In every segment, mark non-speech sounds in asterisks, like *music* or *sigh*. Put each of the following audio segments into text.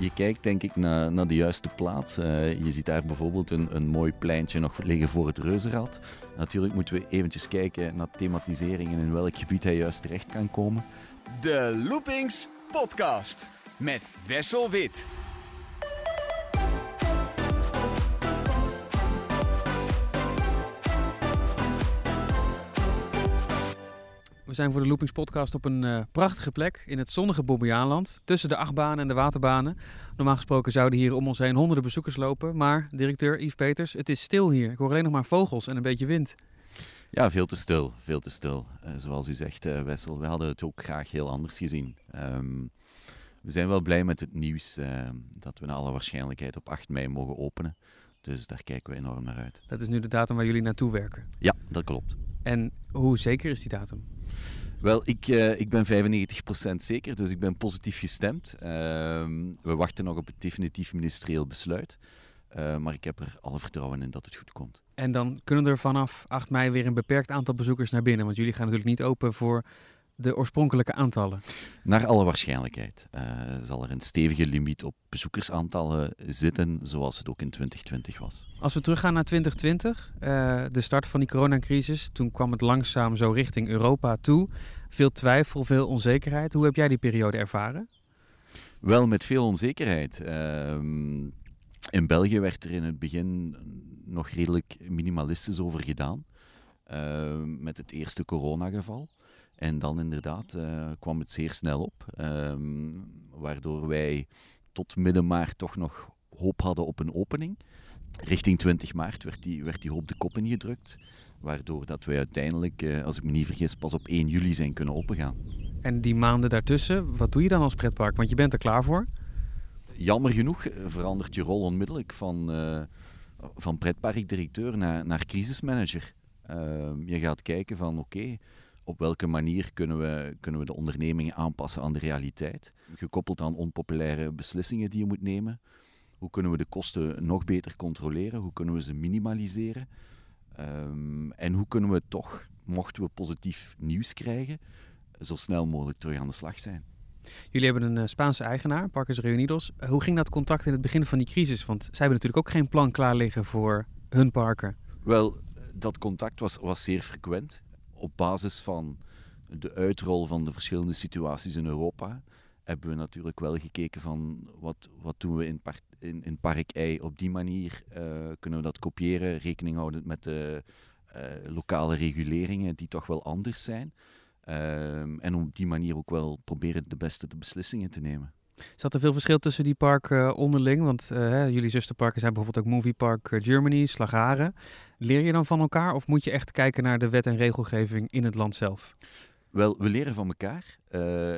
Je kijkt denk ik naar, naar de juiste plaats. Uh, je ziet daar bijvoorbeeld een, een mooi pleintje nog liggen voor het reuzenrad. Natuurlijk moeten we eventjes kijken naar thematisering en in welk gebied hij juist terecht kan komen. De Loopings Podcast met Wessel Wit. Zijn voor de Loopings podcast op een uh, prachtige plek in het zonnige Bobbejaanland. Tussen de achtbanen en de waterbanen. Normaal gesproken zouden hier om ons heen honderden bezoekers lopen. Maar, directeur Yves Peters, het is stil hier. Ik hoor alleen nog maar vogels en een beetje wind. Ja, veel te stil. Veel te stil. Uh, zoals u zegt, uh, Wessel, we hadden het ook graag heel anders gezien. Um, we zijn wel blij met het nieuws dat we naar alle waarschijnlijkheid op 8 mei mogen openen. Dus daar kijken we enorm naar uit. Dat is nu de datum waar jullie naartoe werken? Ja, dat klopt. En hoe zeker is die datum? Wel, ik, uh, ik ben 95% zeker, dus ik ben positief gestemd. Uh, we wachten nog op het definitief ministerieel besluit. Uh, maar ik heb er alle vertrouwen in dat het goed komt. En dan kunnen er vanaf 8 mei weer een beperkt aantal bezoekers naar binnen. Want jullie gaan natuurlijk niet open voor de oorspronkelijke aantallen? Naar alle waarschijnlijkheid uh, zal er een stevige limiet op bezoekersaantallen zitten, zoals het ook in 2020 was. Als we teruggaan naar 2020, uh, de start van die coronacrisis, toen kwam het langzaam zo richting Europa toe. Veel twijfel, veel onzekerheid. Hoe heb jij die periode ervaren? Wel, met veel onzekerheid. Uh, in België werd er in het begin nog redelijk minimalistisch over gedaan. Ehm, met het eerste coronageval. En dan inderdaad uh, kwam het zeer snel op, um, waardoor wij tot midden maart toch nog hoop hadden op een opening. Richting 20 maart werd die, werd die hoop de kop ingedrukt, waardoor dat wij uiteindelijk, uh, als ik me niet vergis, pas op 1 juli zijn kunnen opengaan. En die maanden daartussen, wat doe je dan als pretpark? Want je bent er klaar voor? Jammer genoeg eh, verandert je rol onmiddellijk van, uh, van pretparkdirecteur naar, naar crisismanager. Uh, je gaat kijken van oké, okay, op welke manier kunnen we, kunnen we de onderneming aanpassen aan de realiteit? Gekoppeld aan onpopulaire beslissingen die je moet nemen. Hoe kunnen we de kosten nog beter controleren? Hoe kunnen we ze minimaliseren? Um, en hoe kunnen we toch, mochten we positief nieuws krijgen, zo snel mogelijk terug aan de slag zijn? Jullie hebben een uh, Spaanse eigenaar, Parkers Reunidos. Hoe ging dat contact in het begin van die crisis? Want zij hebben natuurlijk ook geen plan klaar liggen voor hun parken. Wel, dat contact was, was zeer frequent op basis van de uitrol van de verschillende situaties in Europa hebben we natuurlijk wel gekeken van wat, wat doen we in, in, in Park Ei op die manier. Uh, kunnen we dat kopiëren, rekening houden met de uh, lokale reguleringen die toch wel anders zijn. Uh, en op die manier ook wel proberen de beste de beslissingen te nemen. Zat er veel verschil tussen die parken onderling? Want jullie zusterparken zijn bijvoorbeeld ook Movie Park Germany, Slagaren. Leer je dan van elkaar of moet je echt kijken naar de wet en regelgeving in het land zelf? Wel, we leren van elkaar. Uh,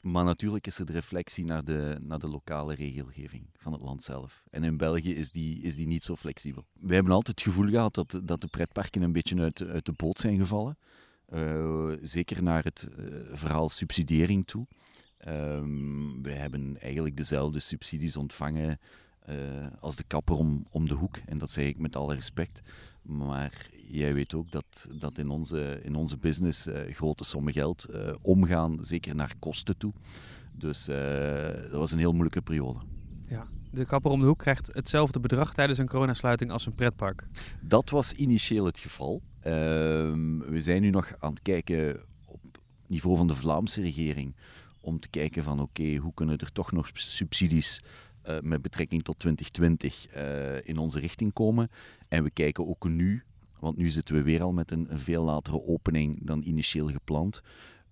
maar natuurlijk is er de reflectie naar de, naar de lokale regelgeving van het land zelf. En in België is die, is die niet zo flexibel. We hebben altijd het gevoel gehad dat, dat de pretparken een beetje uit, uit de boot zijn gevallen. Uh, zeker naar het verhaal subsidiëring toe. Um, we hebben eigenlijk dezelfde subsidies ontvangen als de kapper om, om de hoek. En dat zeg ik met alle respect. Maar jij weet ook dat, dat in, onze, in onze business uh, grote sommen geld uh, omgaan, zeker naar kosten toe. Dus dat was een heel moeilijke periode. Ja, de kapper om de hoek krijgt hetzelfde bedrag tijdens een coronasluiting als een pretpark. Dat was initieel het geval. Ehm, we zijn nu nog aan het kijken op niveau van de Vlaamse regering om te kijken van oké, okay, hoe kunnen er toch nog subsidies uh, met betrekking tot 2020 uh, in onze richting komen. En we kijken ook nu, want nu zitten we weer al met een, veel latere opening dan initieel gepland,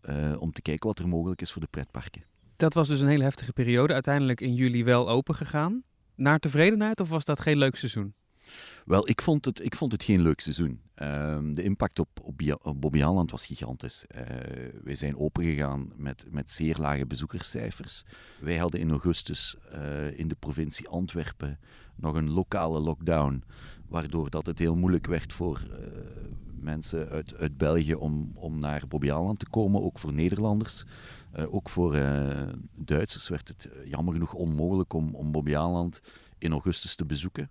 uh, om te kijken wat er mogelijk is voor de pretparken. Dat was dus een hele heftige periode. Uiteindelijk in juli wel open gegaan. Naar tevredenheid of was dat geen leuk seizoen? Wel, ik vond het, ik vond het geen leuk seizoen. Uh, de impact op, op, Bobbejaanland was gigantisch. Uh, wij zijn opengegaan met, met zeer lage bezoekerscijfers. Wij hadden in augustus uh, in de provincie Antwerpen nog een lokale lockdown, waardoor dat het heel moeilijk werd voor eh, mensen uit, uit België om, om naar Bobbejaanland te komen, ook voor Nederlanders. ook voor Duitsers werd het jammer genoeg onmogelijk om, om Bobbejaanland in augustus te bezoeken.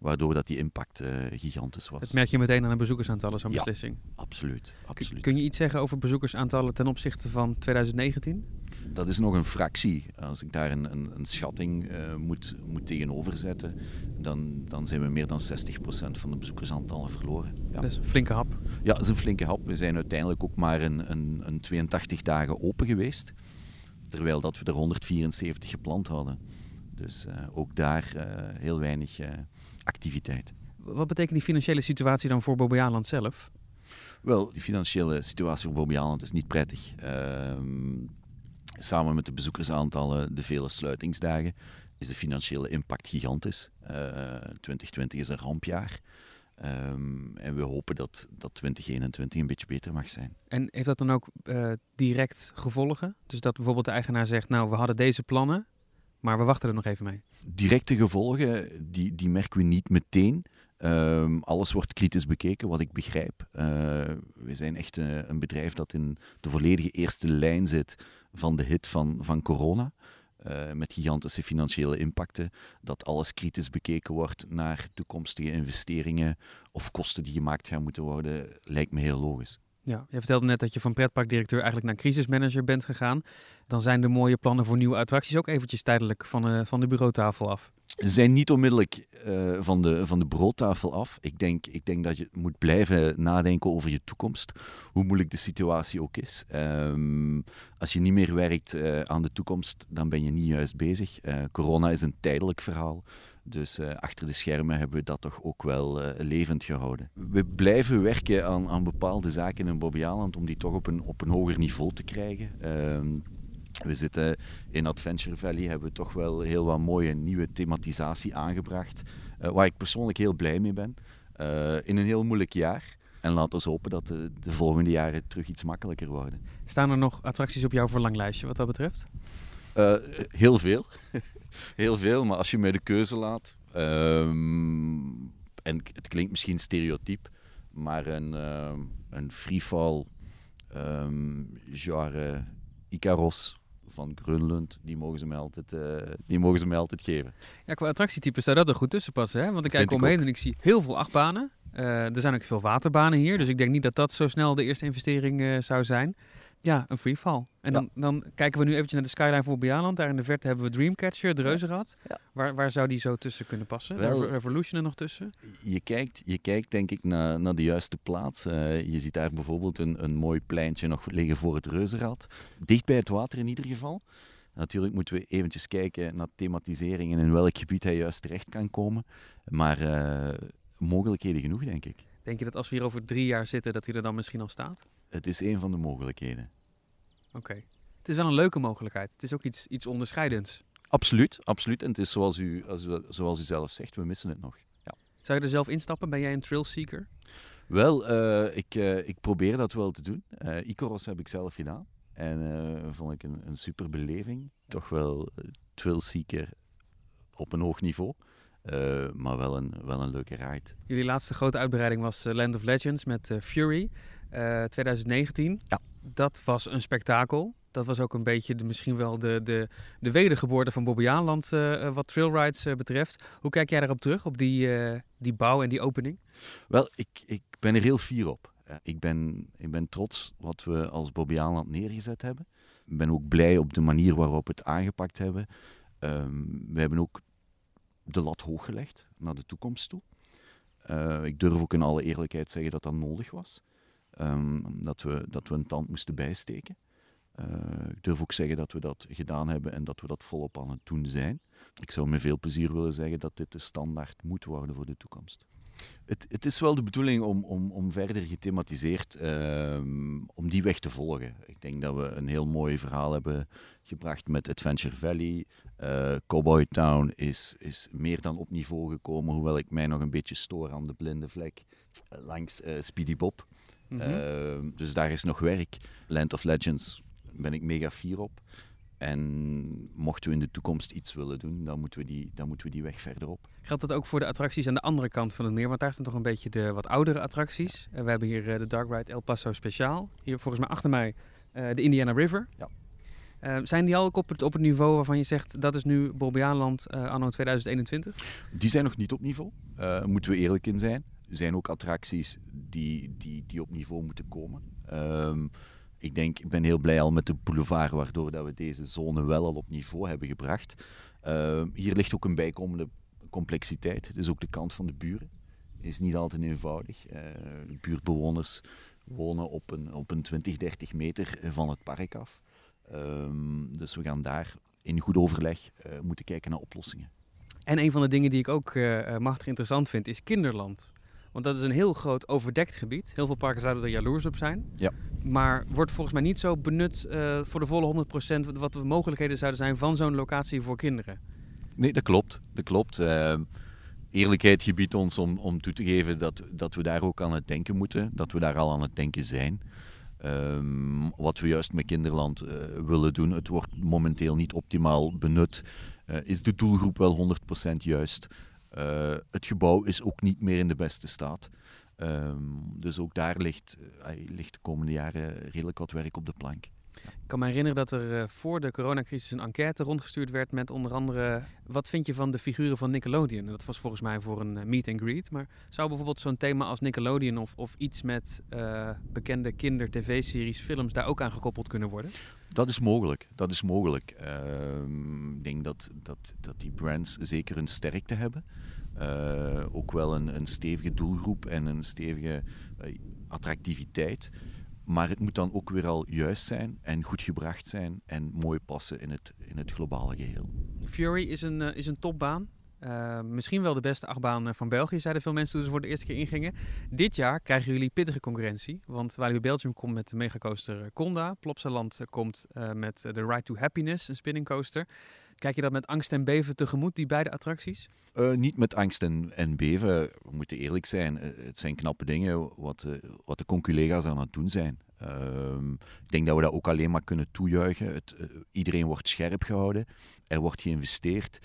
Waardoor dat die impact uh, gigantisch was. Dat merk je meteen aan de bezoekersaantallen, zo'n Ja. beslissing. Absoluut, absoluut. Kun je iets zeggen over bezoekersaantallen ten opzichte van 2019? Dat is nog een fractie. Als ik daar een, een, een schatting eh, moet, moet tegenover zetten, dan, dan zijn we meer dan 60% van de bezoekersaantallen verloren. Ja. Dat is een flinke hap. Ja, dat is een flinke hap. We zijn uiteindelijk ook maar een, een, een 82 dagen open geweest. Terwijl dat we er 174 gepland hadden. Dus eh, ook daar eh, heel weinig eh, activiteit. Wat betekent die financiële situatie dan voor Bobbejaanland zelf? Wel, die financiële situatie voor Bobby Aland is niet prettig. Ehm, samen met de bezoekersaantallen, de vele sluitingsdagen, is de financiële impact gigantisch. Eh, 2020 is een rampjaar. Ehm, en we hopen dat, dat 2021 een beetje beter mag zijn. En heeft dat dan ook eh, direct gevolgen? Dus dat bijvoorbeeld de eigenaar zegt, nou, we hadden deze plannen, maar we wachten er nog even mee. Directe gevolgen, die, die merken we niet meteen. Ehm, alles wordt kritisch bekeken, wat ik begrijp. Eh, we zijn echt eh, een bedrijf dat in de volledige eerste lijn zit van de hit van, van corona. eh, met gigantische financiële impacten. Dat alles kritisch bekeken wordt naar toekomstige investeringen of kosten die gemaakt gaan moeten worden, lijkt me heel logisch. Ja, je vertelde net dat je van pretparkdirecteur eigenlijk naar crisismanager bent gegaan. Dan zijn de mooie plannen voor nieuwe attracties ook eventjes tijdelijk van, eh, van de bureautafel af. Ze zijn niet onmiddellijk eh, van, de, van de broodtafel af. Ik denk, ik denk dat je moet blijven nadenken over je toekomst, hoe moeilijk de situatie ook is. Ehm, als je niet meer werkt eh, aan de toekomst, dan ben je niet juist bezig. Corona is een tijdelijk verhaal. Dus eh, achter de schermen hebben we dat toch ook wel eh, levend gehouden. We blijven werken aan, aan bepaalde zaken in Bobbejaanland om die toch op een, op een hoger niveau te krijgen. Ehm, we zitten in Adventure Valley, hebben we toch wel heel wat mooie nieuwe thematisatie aangebracht. eh, waar ik persoonlijk heel blij mee ben. in een heel moeilijk jaar. En laten we hopen dat de, de volgende jaren terug iets makkelijker worden. Staan er nog attracties op jouw verlanglijstje wat dat betreft? Eh, heel veel. *laughs* heel veel, maar als je mij de keuze laat. ehm, en het klinkt misschien stereotyp, maar een, ehm, een freefall ehm, genre Icaros van Grunlund, die mogen ze mij altijd, eh, die mogen ze mij altijd geven. Ja, qua attractietype zou dat er goed tussen passen. Hè? Want ik kijk omheen en ik zie heel veel achtbanen. Eh, er zijn ook veel waterbanen hier. Dus ik denk niet dat dat zo snel de eerste investering eh, zou zijn. Ja, een freefall. En Ja. dan, dan kijken we nu eventjes naar de skyline voor Bejaanland. Daar in de verte hebben we Dreamcatcher, de reuzenrad. Ja. Waar, waar zou die zo tussen kunnen passen? Wel- Revo- Revolution er nog tussen? Je kijkt, je kijkt denk ik naar, naar de juiste plaats. Eh, je ziet daar bijvoorbeeld een, een mooi pleintje nog liggen voor het reuzenrad. Dicht bij het water in ieder geval. Natuurlijk moeten we eventjes kijken naar thematisering en in welk gebied hij juist terecht kan komen. Maar eh, mogelijkheden genoeg, denk ik. Denk je dat als we hier over drie jaar zitten, dat hij er dan misschien al staat? Het is een van de mogelijkheden. Oké. Het is wel een leuke mogelijkheid. Het is ook iets, iets onderscheidends. Absoluut, absoluut. En het is zoals u, als u, zoals u zelf zegt, we missen het nog. Zou je er zelf instappen? Ben jij een trail seeker? Wel, eh, ik, eh, ik probeer dat wel te doen. Eh Icaros heb ik zelf gedaan. En eh, vond ik een, een super beleving. Toch wel uh, thrillseeker op een hoog niveau. Eh, maar wel een, wel een leuke ride. Jullie laatste grote uitbreiding was eh, Land of Legends met eh, Fury eh, 2019. Ja. Dat was een spektakel. Dat was ook een beetje de, misschien wel de, de, de wedergeboorte van Bobbejaanland eh wat trailrides betreft. Hoe kijk jij daarop terug, op die, die bouw en die opening? Wel, ik, ik ben er heel fier op. Ik, ben, ik ben trots wat we als Bobbejaanland neergezet hebben. Ik ben ook blij op de manier waarop we het aangepakt hebben. Ehm, we hebben ook de lat hoog gelegd naar de toekomst toe. Eh, ik durf ook in alle eerlijkheid zeggen dat dat nodig was. Ehm, dat, we, dat we een tand moesten bijsteken. Eh, ik durf ook zeggen dat we dat gedaan hebben en dat we dat volop aan het doen zijn. Ik zou met veel plezier willen zeggen dat dit de standaard moet worden voor de toekomst. Het, het is wel de bedoeling om, om, om verder gethematiseerd ehm, om die weg te volgen. Ik denk dat we een heel mooi verhaal hebben gebracht met Adventure Valley. Eh, Cowboy Town is, is meer dan op niveau gekomen, hoewel ik mij nog een beetje stoor aan de blinde vlek eh, langs eh, Speedy Bob. Mhm. Ehm, dus daar is nog werk. Land of Legends ben ik mega fier op. En mochten we in de toekomst iets willen doen, dan moeten we die, dan moeten we die weg verder op. Geldt dat ook voor de attracties aan de andere kant van het meer? Want daar staan toch een beetje de wat oudere attracties. Eh, we hebben hier eh, de Dark Ride El Paso Speciaal. Hier volgens mij achter mij eh, de Indiana River. Ja. Uh, zijn die al op het, op het niveau waarvan je zegt dat is nu Bobbejaanland uh, anno 2021? Die zijn nog niet op niveau, uh, moeten we eerlijk in zijn. Er zijn ook attracties die, die, die op niveau moeten komen. Um, ik denk, ik ben heel blij al met de boulevard, waardoor dat we deze zone wel al op niveau hebben gebracht. Uh, hier ligt ook een bijkomende complexiteit. Is ook de kant van de buren. Is niet altijd eenvoudig. Uh, de buurtbewoners wonen op een, op een 20, 30 meter van het park af. Um, dus we gaan daar in goed overleg uh, moeten kijken naar oplossingen. En een van de dingen die ik ook uh, machtig interessant vind, is kinderland. Want dat is een heel groot overdekt gebied. Heel veel parken zouden er jaloers op zijn. Ja. Maar wordt volgens mij niet zo benut uh, voor de volle 100% wat de mogelijkheden zouden zijn van zo'n locatie voor kinderen. Nee, dat klopt. Dat klopt. Uh, eerlijkheid gebiedt ons om, om toe te geven dat, dat we daar ook aan het denken moeten. Dat we daar al aan het denken zijn. Um, wat we juist met Kinderland uh, willen doen, het wordt momenteel niet optimaal benut. is de doelgroep wel 100% juist? Uh, het gebouw is ook niet meer in de beste staat. Um, dus ook daar ligt, uh, ligt de komende jaren redelijk wat werk op de plank. Ik kan me herinneren dat er uh, voor de coronacrisis een enquête rondgestuurd werd met onder andere... wat vind je van de figuren van Nickelodeon? Dat was volgens mij voor een meet and greet. Maar zou bijvoorbeeld zo'n thema als Nickelodeon of, of iets met bekende kinder-tv-series, films daar ook aan gekoppeld kunnen worden? Dat is mogelijk. Dat is mogelijk. Uh, ik denk dat, dat, dat die brands zeker een sterkte hebben. Ook wel een, een stevige doelgroep en een stevige attractiviteit. Maar het moet dan ook weer al juist zijn en goed gebracht zijn en mooi passen in het, in het globale geheel. Fury is een, is een topbaan. Uh, misschien wel de beste achtbaan van België, zeiden veel mensen toen ze voor de eerste keer ingingen. Dit jaar krijgen jullie pittige concurrentie. Want Walibi Belgium komt met de megacoaster Conda. Plopsaland komt met de Ride to Happiness, een spinning coaster. Kijk je dat met angst en beven tegemoet, die beide attracties? Uh, niet met angst en, en, beven. We moeten eerlijk zijn. Het zijn knappe dingen wat, wat de conculega's aan het doen zijn. Um, ik denk dat we dat ook alleen maar kunnen toejuichen. Het, iedereen wordt scherp gehouden. Er wordt geïnvesteerd.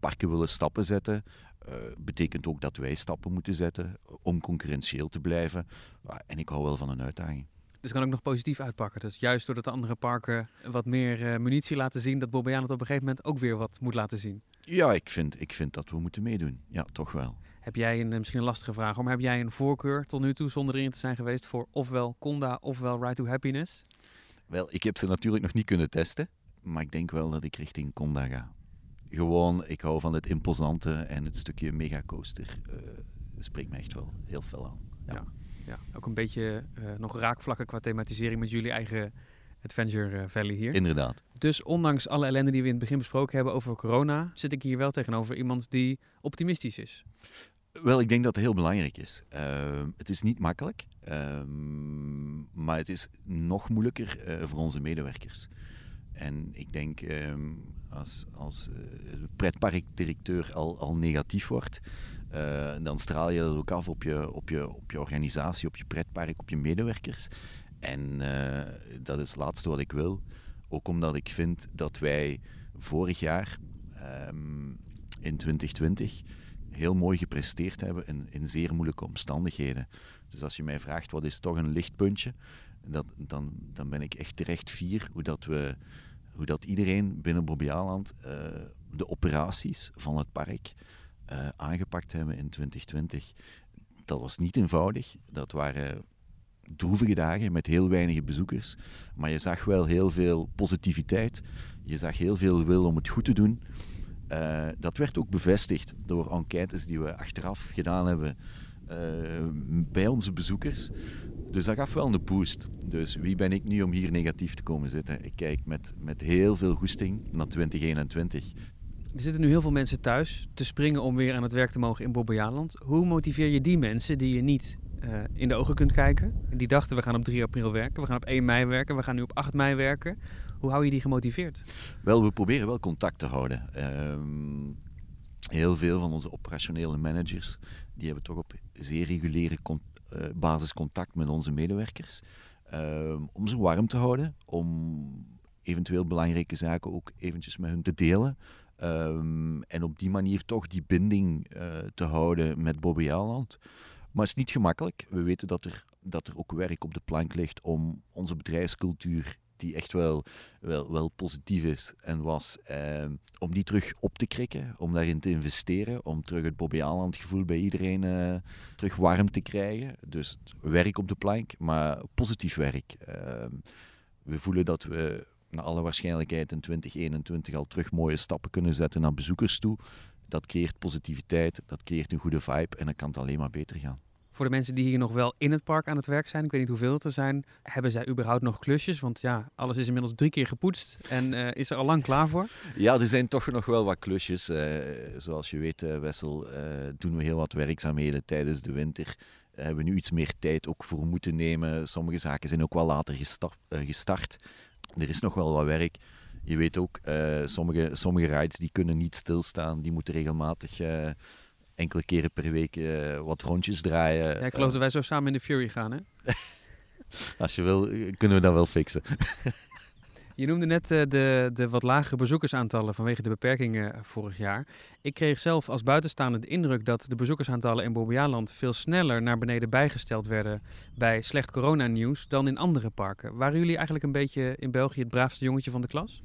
Parken willen stappen zetten. Uh, betekent ook dat wij stappen moeten zetten om concurrentieel te blijven. Uh, en ik hou wel van een uitdaging. Dus kan ook nog positief uitpakken. Dus juist doordat de andere parken wat meer munitie laten zien, dat Bobbejaан het op een gegeven moment ook weer wat moet laten zien. Ja, ik vind, ik vind dat we moeten meedoen. Ja, toch wel. Heb jij een misschien een lastige vraag, maar heb jij een voorkeur tot nu toe zonder erin te zijn geweest voor ofwel Conda ofwel Ride to Happiness? Wel, ik heb ze natuurlijk nog niet kunnen testen, maar ik denk wel dat ik richting Conda ga. Gewoon, ik hou van het imposante en het stukje megacoaster uh, spreekt me echt wel heel veel aan. Ja, ja, ja. ook een beetje uh, nog raakvlakken qua thematisering met jullie eigen Adventure Valley hier. Inderdaad. Dus ondanks alle ellende die we in het begin besproken hebben over corona, zit ik hier wel tegenover iemand die optimistisch is. Wel, ik denk dat het heel belangrijk is. Uh, het is niet makkelijk, uh, maar het is nog moeilijker uh, voor onze medewerkers. En ik denk, ehm, als, als pretparkdirecteur al, al negatief wordt, dan straal je dat ook af op je, op, je, op je organisatie, op je pretpark, op je medewerkers. En dat is het laatste wat ik wil. Ook omdat ik vind dat wij vorig jaar, ehm, in 2020, heel mooi gepresteerd hebben in, in zeer moeilijke omstandigheden. Dus als je mij vraagt wat is toch een lichtpuntje, dat, dan, dan ben ik echt terecht fier hoe dat, we, hoe dat iedereen binnen Bobbejaanland uh, de operaties van het park uh, aangepakt hebben in 2020. Dat was niet eenvoudig. Dat waren droevige dagen met heel weinig bezoekers. Maar je zag wel heel veel positiviteit. Je zag heel veel wil om het goed te doen. Uh, dat werd ook bevestigd door enquêtes die we achteraf gedaan hebben uh, bij onze bezoekers. Dus dat gaf wel een boost. Dus wie ben ik nu om hier negatief te komen zitten? Ik kijk met, met heel veel goesting naar 2021. Er zitten nu heel veel mensen thuis te springen om weer aan het werk te mogen in Bobbejaanland. Hoe motiveer je die mensen die je niet uh, in de ogen kunt kijken? Die dachten we gaan op 3 april werken, we gaan op 1 mei werken, we gaan nu op 8 mei werken. Hoe hou je die gemotiveerd? Wel, we proberen wel contact te houden. Um, heel veel van onze operationele managers die hebben toch op zeer reguliere uh, basis contact met onze medewerkers. Um, om ze warm te houden, om eventueel belangrijke zaken ook eventjes met hun te delen. Um, en op die manier toch die binding uh, te houden met Bobbejaanland. Maar het is niet gemakkelijk. We weten dat er, dat er ook werk op de plank ligt om onze bedrijfscultuur die echt wel, wel, wel positief is en was. Ehm, om die terug op te krikken, om daarin te investeren, om terug het Bobby Aland gevoel bij iedereen uh, terug warm te krijgen. Dus werk op de plank, maar positief werk. Ehm, we voelen dat we naar alle waarschijnlijkheid in 2021 al terug mooie stappen kunnen zetten naar bezoekers toe. Dat creëert positiviteit, dat creëert een goede vibe en dan kan het alleen maar beter gaan. Voor de mensen die hier nog wel in het park aan het werk zijn, ik weet niet hoeveel het er zijn, hebben zij überhaupt nog klusjes? Want ja, alles is inmiddels drie keer gepoetst en uh, is er al lang klaar voor. Ja, er zijn toch nog wel wat klusjes. Uh, zoals je weet, uh, Wessel, doen we heel wat werkzaamheden tijdens de winter. hebben we nu iets meer tijd ook voor moeten nemen. Sommige zaken zijn ook wel later gestart. Er is nog wel wat werk. Je weet ook, sommige, sommige rides die kunnen niet stilstaan. Die moeten regelmatig enkele keren per week uh, wat rondjes draaien. Ja, ik geloof uh, dat wij zo samen in de Fury gaan, hè? *laughs* Als je wil, kunnen we dat wel fixen. *laughs* je noemde net uh, de, de wat lagere bezoekersaantallen vanwege de beperkingen vorig jaar. Ik kreeg zelf als buitenstaander de indruk dat de bezoekersaantallen in Bobbejaanland veel sneller naar beneden bijgesteld werden bij slecht coronanieuws dan in andere parken. Waren jullie eigenlijk een beetje in België het braafste jongetje van de klas?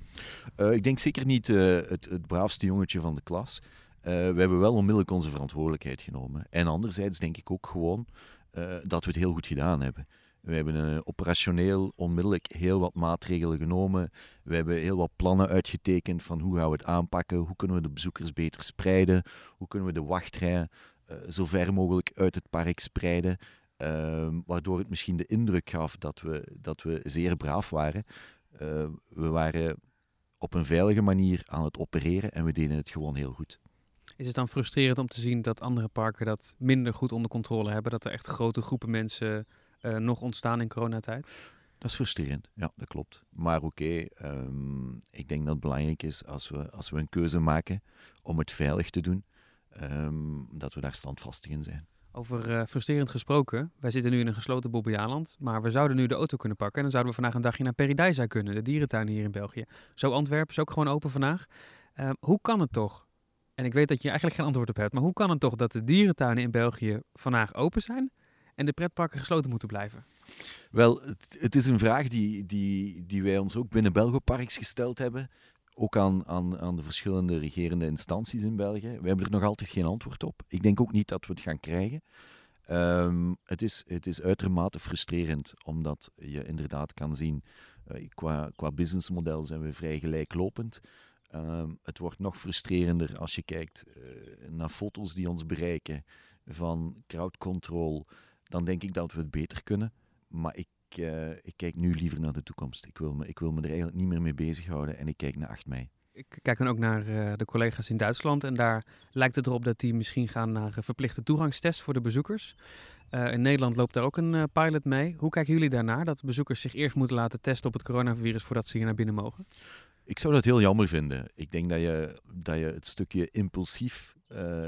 ik denk zeker niet het, het braafste jongetje van de klas. We hebben wel onmiddellijk onze verantwoordelijkheid genomen. En anderzijds denk ik ook gewoon dat we het heel goed gedaan hebben. We hebben uh, operationeel onmiddellijk heel wat maatregelen genomen. We hebben heel wat plannen uitgetekend van hoe gaan we het aanpakken, hoe kunnen we de bezoekers beter spreiden, hoe kunnen we de wachtrij zo ver mogelijk uit het park spreiden. Ehm, waardoor het misschien de indruk gaf dat we, dat we zeer braaf waren. we waren op een veilige manier aan het opereren en we deden het gewoon heel goed. Is het dan frustrerend om te zien dat andere parken dat minder goed onder controle hebben? Dat er echt grote groepen mensen nog ontstaan in coronatijd? Dat is frustrerend, ja, dat klopt. Maar oké, okay, um, ik denk dat het belangrijk is als we, als we een keuze maken om het veilig te doen, um, dat we daar standvastig in zijn. Over uh, frustrerend gesproken, wij zitten nu in een gesloten Bobbejaanland, maar we zouden nu de auto kunnen pakken en dan zouden we vandaag een dagje naar Paradise kunnen, de dierentuin hier in België. Zo Antwerpen is ook gewoon open vandaag. Uh, hoe kan het toch en ik weet dat je eigenlijk geen antwoord op hebt, maar hoe kan het toch dat de dierentuinen in België vandaag open zijn en de pretparken gesloten moeten blijven? Wel, het, het is een vraag die, die, die wij ons ook binnen Belgoparks gesteld hebben. Ook aan, aan, aan de verschillende regerende instanties in België. We hebben er nog altijd geen antwoord op. Ik denk ook niet dat we het gaan krijgen. Um, het, is, het is uitermate frustrerend, omdat je inderdaad kan zien, uh, qua, qua businessmodel zijn we vrij gelijklopend. Um, het wordt nog frustrerender als je kijkt uh, naar foto's die ons bereiken van crowd control. Dan denk ik dat we het beter kunnen. Maar ik, uh, ik kijk nu liever naar de toekomst. Ik wil, me, ik wil me er eigenlijk niet meer mee bezighouden en ik kijk naar 8 mei. Ik kijk dan ook naar uh, de collega's in Duitsland en daar lijkt het erop dat die misschien gaan naar een verplichte toegangstest voor de bezoekers. in Nederland loopt daar ook een pilot mee. Hoe kijken jullie daarnaar dat bezoekers zich eerst moeten laten testen op het coronavirus voordat ze hier naar binnen mogen? Ik zou dat heel jammer vinden. Ik denk dat je, dat je het stukje impulsief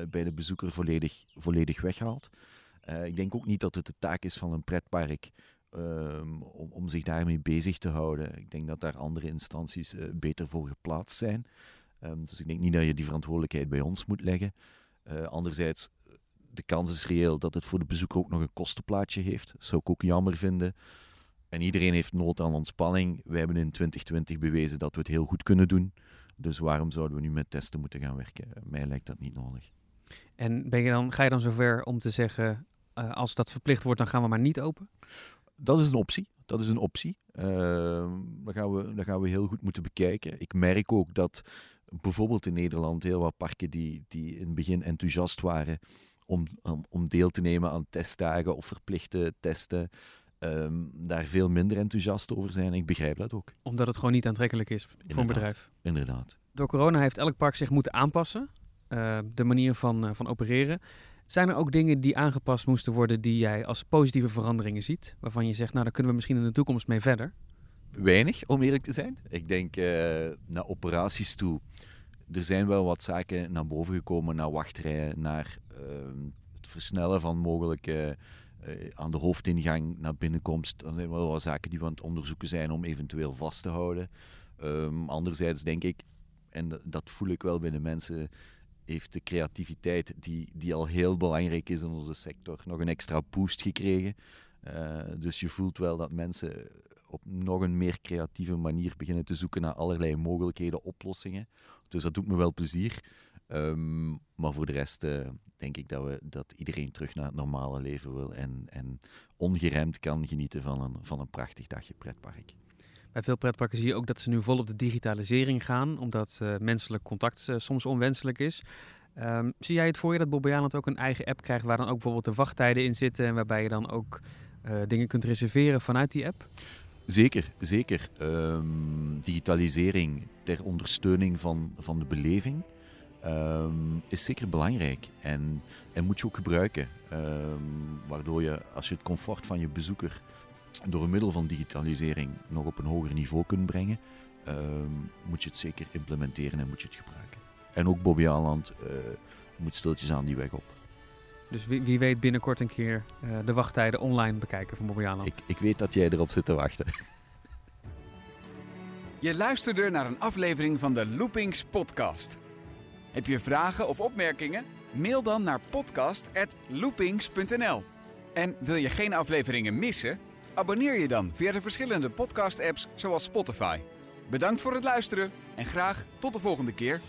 bij de bezoeker volledig, volledig weghaalt. Uh, ik denk ook niet dat het de taak is van een pretpark um, om, om zich daarmee bezig te houden. Ik denk dat daar andere instanties uh, beter voor geplaatst zijn. Um, dus ik denk niet dat je die verantwoordelijkheid bij ons moet leggen. anderzijds, de kans is reëel dat het voor de bezoeker ook nog een kostenplaatje heeft. Dat zou ik ook jammer vinden. En iedereen heeft nood aan ontspanning. Wij hebben in 2020 bewezen dat we het heel goed kunnen doen. Dus waarom zouden we nu met testen moeten gaan werken? Mij lijkt dat niet nodig. En ben je dan, ga je dan zover om te zeggen, uh, als dat verplicht wordt, dan gaan we maar niet open? Dat is een optie. Dat is een optie. Uh, dat, gaan we, dat gaan we heel goed moeten bekijken. Ik merk ook dat bijvoorbeeld in Nederland heel wat parken die, die in het begin enthousiast waren om, om, om deel te nemen aan testdagen of verplichte testen, um, daar veel minder enthousiast over zijn. Ik begrijp dat ook. Omdat het gewoon niet aantrekkelijk is inderdaad, voor een bedrijf. Inderdaad. Door corona heeft elk park zich moeten aanpassen. Uh, de manier van, uh, van opereren. Zijn er ook dingen die aangepast moesten worden die jij als positieve veranderingen ziet? Waarvan je zegt, nou daar kunnen we misschien in de toekomst mee verder? Weinig, om eerlijk te zijn. Ik denk uh, naar operaties toe. Er zijn wel wat zaken naar boven gekomen, naar wachtrijen, naar ehm, het versnellen van mogelijke uh, aan de hoofdingang naar binnenkomst. Dan zijn wel wat zaken die we aan het onderzoeken zijn om eventueel vast te houden. Um, anderzijds denk ik, en dat voel ik wel bij de mensen, heeft de creativiteit, die, die al heel belangrijk is in onze sector, nog een extra boost gekregen. Uh, dus je voelt wel dat mensen op nog een meer creatieve manier beginnen te zoeken naar allerlei mogelijkheden, oplossingen. Dus dat doet me wel plezier. Ehm, maar voor de rest uh, denk ik dat, we, dat iedereen terug naar het normale leven wil en, en ongeremd kan genieten van een, van een prachtig dagje pretpark. Bij veel pretparken zie je ook dat ze nu volop de digitalisering gaan, omdat uh, menselijk contact uh, soms onwenselijk is. Um, zie jij het voor je dat Bobbejaanland ook een eigen app krijgt waar dan ook bijvoorbeeld de wachttijden in zitten en waarbij je dan ook dingen kunt reserveren vanuit die app? Zeker, zeker. Um, digitalisering ter ondersteuning van, van de beleving um, is zeker belangrijk. En, en moet je ook gebruiken. Waardoor je, als je het comfort van je bezoeker door middel van digitalisering nog op een hoger niveau kunt brengen, moet je het zeker implementeren en moet je het gebruiken. En ook Bobby Aland uh, moet stiltjes aan die weg op. Dus wie, wie weet binnenkort een keer uh, de wachttijden online bekijken van Bobby Aland. Ik, ik weet dat jij erop zit te wachten. *laughs* Je luisterde naar een aflevering van de Loopings podcast. Heb je vragen of opmerkingen? Mail dan naar podcast.loopings.nl. En wil je geen afleveringen missen? Abonneer je dan via de verschillende podcast-apps zoals Spotify. Bedankt voor het luisteren en graag tot de volgende keer.